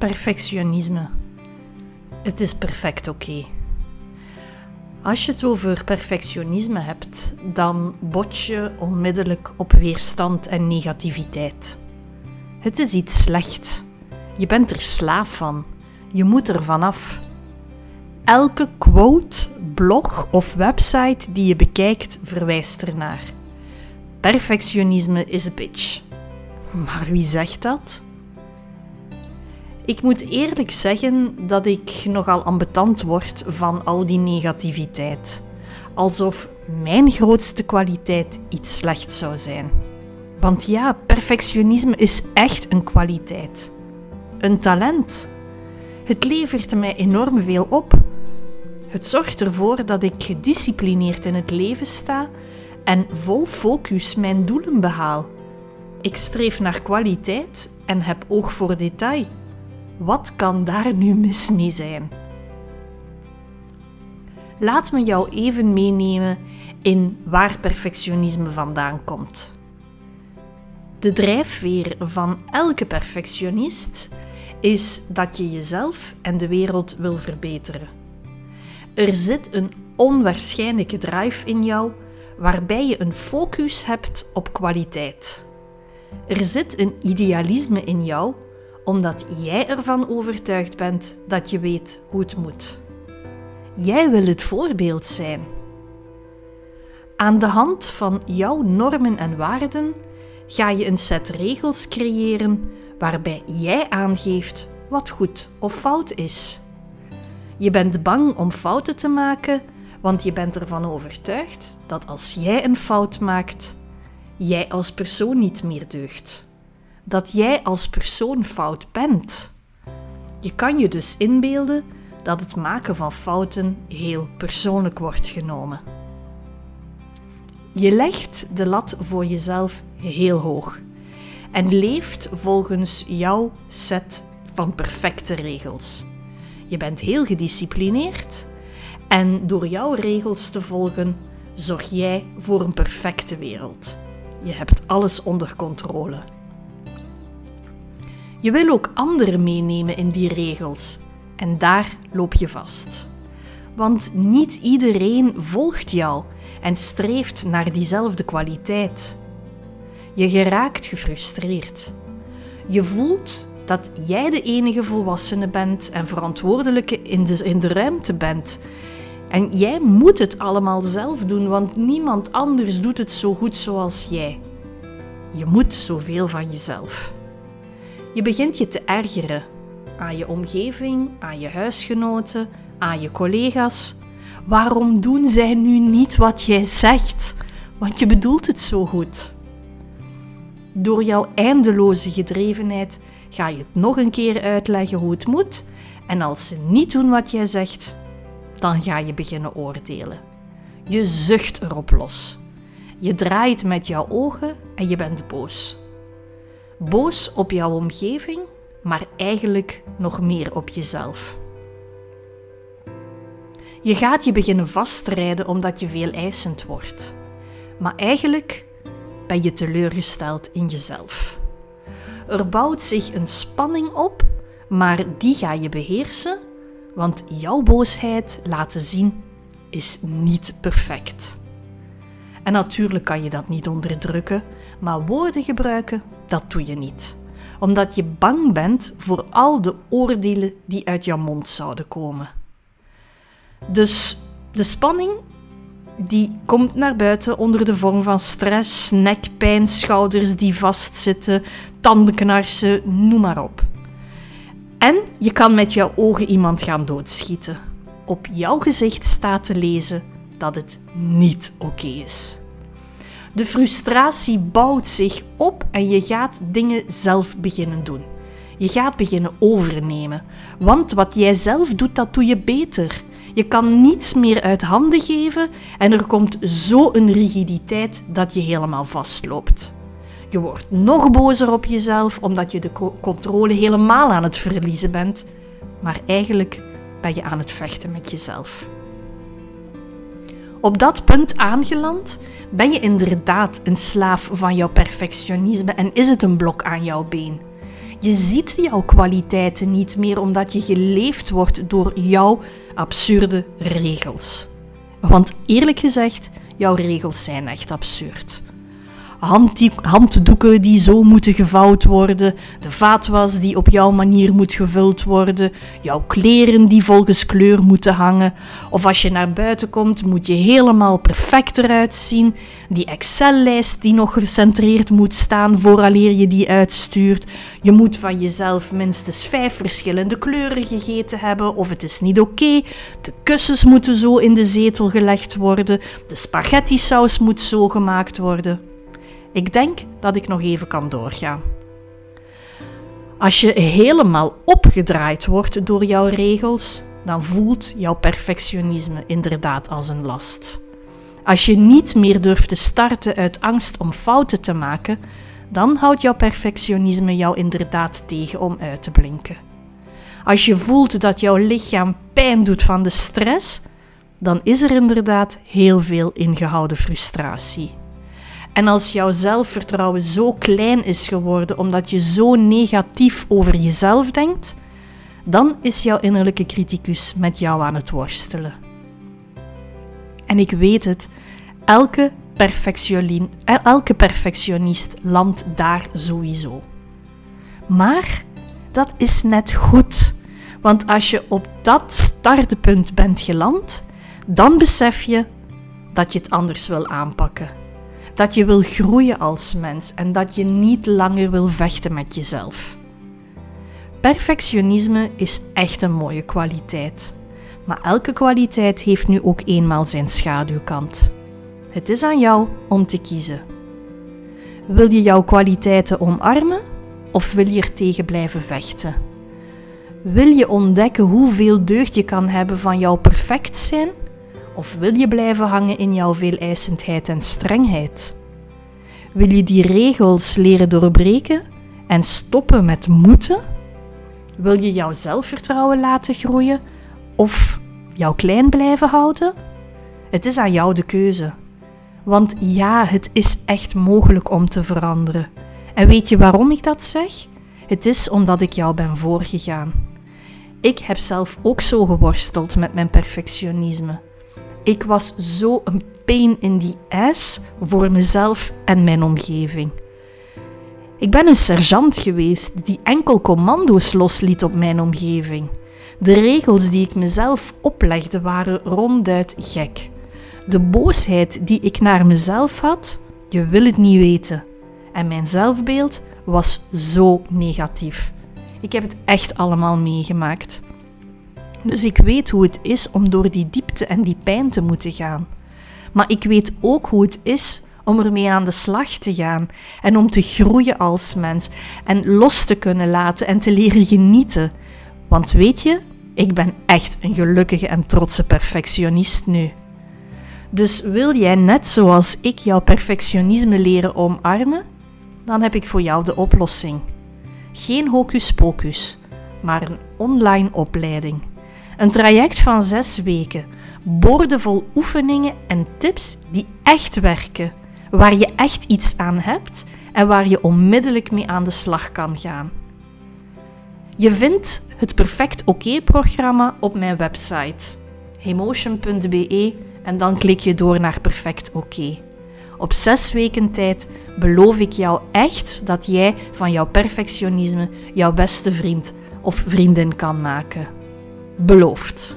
Perfectionisme. Het is perfect oké. Als je het over perfectionisme hebt, dan bot je onmiddellijk op weerstand en negativiteit. Het is iets slecht. Je bent er slaaf van. Je moet er vanaf. Elke quote, blog of website die je bekijkt verwijst ernaar. Perfectionisme is een bitch. Maar wie zegt dat? Ik moet eerlijk zeggen dat ik nogal ambetant word van al die negativiteit. Alsof mijn grootste kwaliteit iets slechts zou zijn. Want ja, perfectionisme is echt een kwaliteit. Een talent. Het levert mij enorm veel op. Het zorgt ervoor dat ik gedisciplineerd in het leven sta en vol focus mijn doelen behaal. Ik streef naar kwaliteit en heb oog voor detail. Wat kan daar nu mis mee zijn? Laat me jou even meenemen in waar perfectionisme vandaan komt. De drijfveer van elke perfectionist is dat je jezelf en de wereld wil verbeteren. Er zit een onwaarschijnlijke drive in jou waarbij je een focus hebt op kwaliteit. Er zit een idealisme in jou omdat jij ervan overtuigd bent dat je weet hoe het moet. Jij wil het voorbeeld zijn. Aan de hand van jouw normen en waarden ga je een set regels creëren waarbij jij aangeeft wat goed of fout is. Je bent bang om fouten te maken, want je bent ervan overtuigd dat als jij een fout maakt, jij als persoon niet meer deugt dat jij als persoon fout bent. Je kan je dus inbeelden dat het maken van fouten heel persoonlijk wordt genomen. Je legt de lat voor jezelf heel hoog en leeft volgens jouw set van perfecte regels. Je bent heel gedisciplineerd en door jouw regels te volgen zorg jij voor een perfecte wereld. Je hebt alles onder controle. Je wil ook anderen meenemen in die regels en daar loop je vast. Want niet iedereen volgt jou en streeft naar diezelfde kwaliteit. Je geraakt gefrustreerd. Je voelt dat jij de enige volwassene bent en verantwoordelijke in de, in de ruimte bent. En jij moet het allemaal zelf doen, want niemand anders doet het zo goed zoals jij. Je moet zoveel van jezelf. Je begint je te ergeren aan je omgeving, aan je huisgenoten, aan je collega's. Waarom doen zij nu niet wat jij zegt? Want je bedoelt het zo goed. Door jouw eindeloze gedrevenheid ga je het nog een keer uitleggen hoe het moet. En als ze niet doen wat jij zegt, dan ga je beginnen oordelen. Je zucht erop los. Je draait met jouw ogen en je bent boos boos op jouw omgeving, maar eigenlijk nog meer op jezelf. Je gaat je beginnen vastrijden omdat je veel eisend wordt. Maar eigenlijk ben je teleurgesteld in jezelf. Er bouwt zich een spanning op, maar die ga je beheersen, want jouw boosheid laten zien is niet perfect. En natuurlijk kan je dat niet onderdrukken, maar woorden gebruiken, dat doe je niet. Omdat je bang bent voor al de oordelen die uit jouw mond zouden komen. Dus de spanning die komt naar buiten onder de vorm van stress, nekpijn, schouders die vastzitten, tandenknarsen, noem maar op. En je kan met jouw ogen iemand gaan doodschieten. Op jouw gezicht staat te lezen dat het niet oké is. De frustratie bouwt zich op en je gaat dingen zelf beginnen doen. Je gaat beginnen overnemen. Want wat jij zelf doet, dat doe je beter. Je kan niets meer uit handen geven en er komt zo een rigiditeit dat je helemaal vastloopt. Je wordt nog bozer op jezelf omdat je de controle helemaal aan het verliezen bent, maar eigenlijk ben je aan het vechten met jezelf. Op dat punt aangeland ben je inderdaad een slaaf van jouw perfectionisme en is het een blok aan jouw been. Je ziet jouw kwaliteiten niet meer omdat je geleefd wordt door jouw absurde regels. Want eerlijk gezegd, jouw regels zijn echt absurd handdoeken die zo moeten gevouwd worden, de vaatwas die op jouw manier moet gevuld worden, jouw kleren die volgens kleur moeten hangen, of als je naar buiten komt moet je helemaal perfect eruit zien, die Excel-lijst die nog gecentreerd moet staan vooraleer je die uitstuurt, je moet van jezelf minstens vijf verschillende kleuren gegeten hebben of het is niet oké, de kussens moeten zo in de zetel gelegd worden, de spaghetti saus moet zo gemaakt worden. Ik denk dat ik nog even kan doorgaan. Als je helemaal opgedraaid wordt door jouw regels, dan voelt jouw perfectionisme inderdaad als een last. Als je niet meer durft te starten uit angst om fouten te maken, dan houdt jouw perfectionisme jou inderdaad tegen om uit te blinken. Als je voelt dat jouw lichaam pijn doet van de stress, dan is er inderdaad heel veel ingehouden frustratie. En als jouw zelfvertrouwen zo klein is geworden omdat je zo negatief over jezelf denkt, dan is jouw innerlijke criticus met jou aan het worstelen. En ik weet het, elke, elke perfectionist landt daar sowieso. Maar dat is net goed, want als je op dat startpunt bent geland, dan besef je dat je het anders wil aanpakken dat je wil groeien als mens en dat je niet langer wil vechten met jezelf. Perfectionisme is echt een mooie kwaliteit. Maar elke kwaliteit heeft nu ook eenmaal zijn schaduwkant. Het is aan jou om te kiezen. Wil je jouw kwaliteiten omarmen of wil je er tegen blijven vechten? Wil je ontdekken hoeveel deugd je kan hebben van jouw perfect zijn of wil je blijven hangen in jouw veeleisendheid en strengheid? Wil je die regels leren doorbreken en stoppen met moeten? Wil je jouw zelfvertrouwen laten groeien of jou klein blijven houden? Het is aan jou de keuze. Want ja, het is echt mogelijk om te veranderen. En weet je waarom ik dat zeg? Het is omdat ik jou ben voorgegaan. Ik heb zelf ook zo geworsteld met mijn perfectionisme. Ik was zo een pain in the ass voor mezelf en mijn omgeving. Ik ben een sergeant geweest die enkel commando's losliet op mijn omgeving. De regels die ik mezelf oplegde waren ronduit gek. De boosheid die ik naar mezelf had, je wil het niet weten. En mijn zelfbeeld was zo negatief. Ik heb het echt allemaal meegemaakt. Dus ik weet hoe het is om door die diepte en die pijn te moeten gaan. Maar ik weet ook hoe het is om ermee aan de slag te gaan en om te groeien als mens en los te kunnen laten en te leren genieten. Want weet je, ik ben echt een gelukkige en trotse perfectionist nu. Dus wil jij net zoals ik jouw perfectionisme leren omarmen? Dan heb ik voor jou de oplossing. Geen hocus pocus, maar een online opleiding. Een traject van zes weken, boordevol oefeningen en tips die echt werken, waar je echt iets aan hebt en waar je onmiddellijk mee aan de slag kan gaan. Je vindt het Perfect Oké-programma op mijn website emotion.be en dan klik je door naar Perfect Oké. Op zes weken tijd beloof ik jou echt dat jij van jouw perfectionisme jouw beste vriend of vriendin kan maken beloofd.